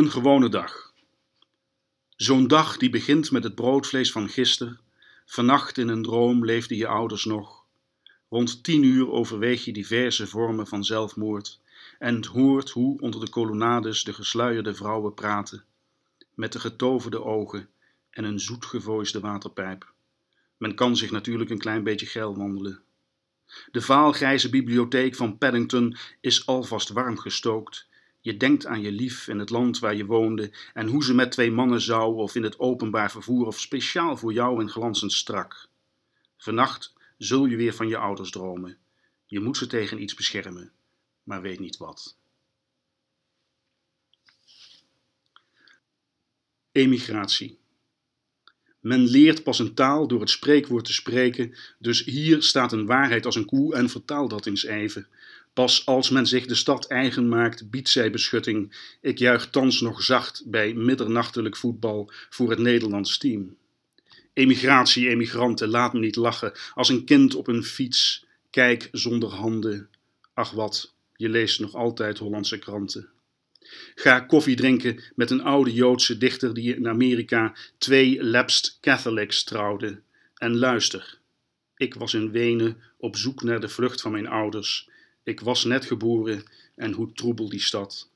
Een gewone dag. Zo'n dag die begint met het broodvlees van gister. Vannacht in een droom leefden je ouders nog. Rond tien uur overweeg je diverse vormen van zelfmoord en hoort hoe onder de kolonnades de gesluierde vrouwen praten, met de getoverde ogen en een zoetgevoisde waterpijp. Men kan zich natuurlijk een klein beetje geil wandelen. De vaalgrijze bibliotheek van Paddington is alvast warm gestookt je denkt aan je lief in het land waar je woonde en hoe ze met twee mannen zou of in het openbaar vervoer of speciaal voor jou in glanzend strak. Vannacht zul je weer van je ouders dromen. Je moet ze tegen iets beschermen, maar weet niet wat. Emigratie. Men leert pas een taal door het spreekwoord te spreken, dus hier staat een waarheid als een koe en vertaal dat eens even. Pas als men zich de stad eigen maakt, biedt zij beschutting. Ik juich thans nog zacht bij middernachtelijk voetbal voor het Nederlands team. Emigratie, emigranten, laat me niet lachen, als een kind op een fiets. Kijk zonder handen. Ach wat, je leest nog altijd Hollandse kranten. Ga koffie drinken met een oude Joodse dichter die in Amerika twee lapsed Catholics trouwde. En luister, ik was in Wenen op zoek naar de vlucht van mijn ouders. Ik was net geboren en hoe troebel die stad.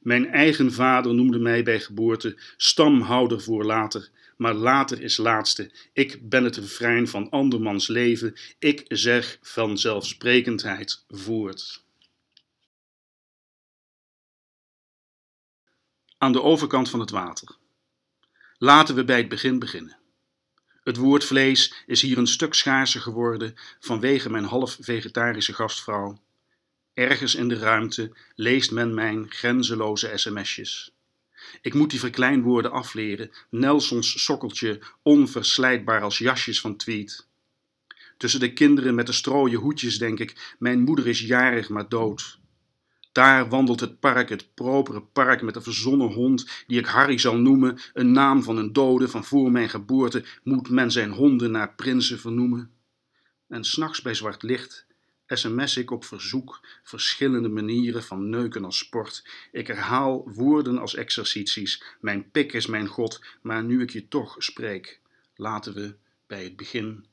Mijn eigen vader noemde mij bij geboorte stamhouder voor later, maar later is laatste. Ik ben het refrein van andermans leven. Ik zeg vanzelfsprekendheid voort. Aan de overkant van het water. Laten we bij het begin beginnen. Het woord vlees is hier een stuk schaarser geworden vanwege mijn half vegetarische gastvrouw. Ergens in de ruimte leest men mijn grenzeloze sms'jes. Ik moet die verkleinwoorden afleren, Nelsons sokkeltje, onverslijtbaar als jasjes van tweet. Tussen de kinderen met de strooien hoedjes denk ik, mijn moeder is jarig maar dood. Daar wandelt het park, het propere park met een verzonnen hond, die ik Harry zal noemen, een naam van een dode van voor mijn geboorte, moet men zijn honden naar prinsen vernoemen. En s'nachts bij zwart licht sms ik op verzoek verschillende manieren van neuken als sport. Ik herhaal woorden als exercities. Mijn pik is mijn god, maar nu ik je toch spreek, laten we bij het begin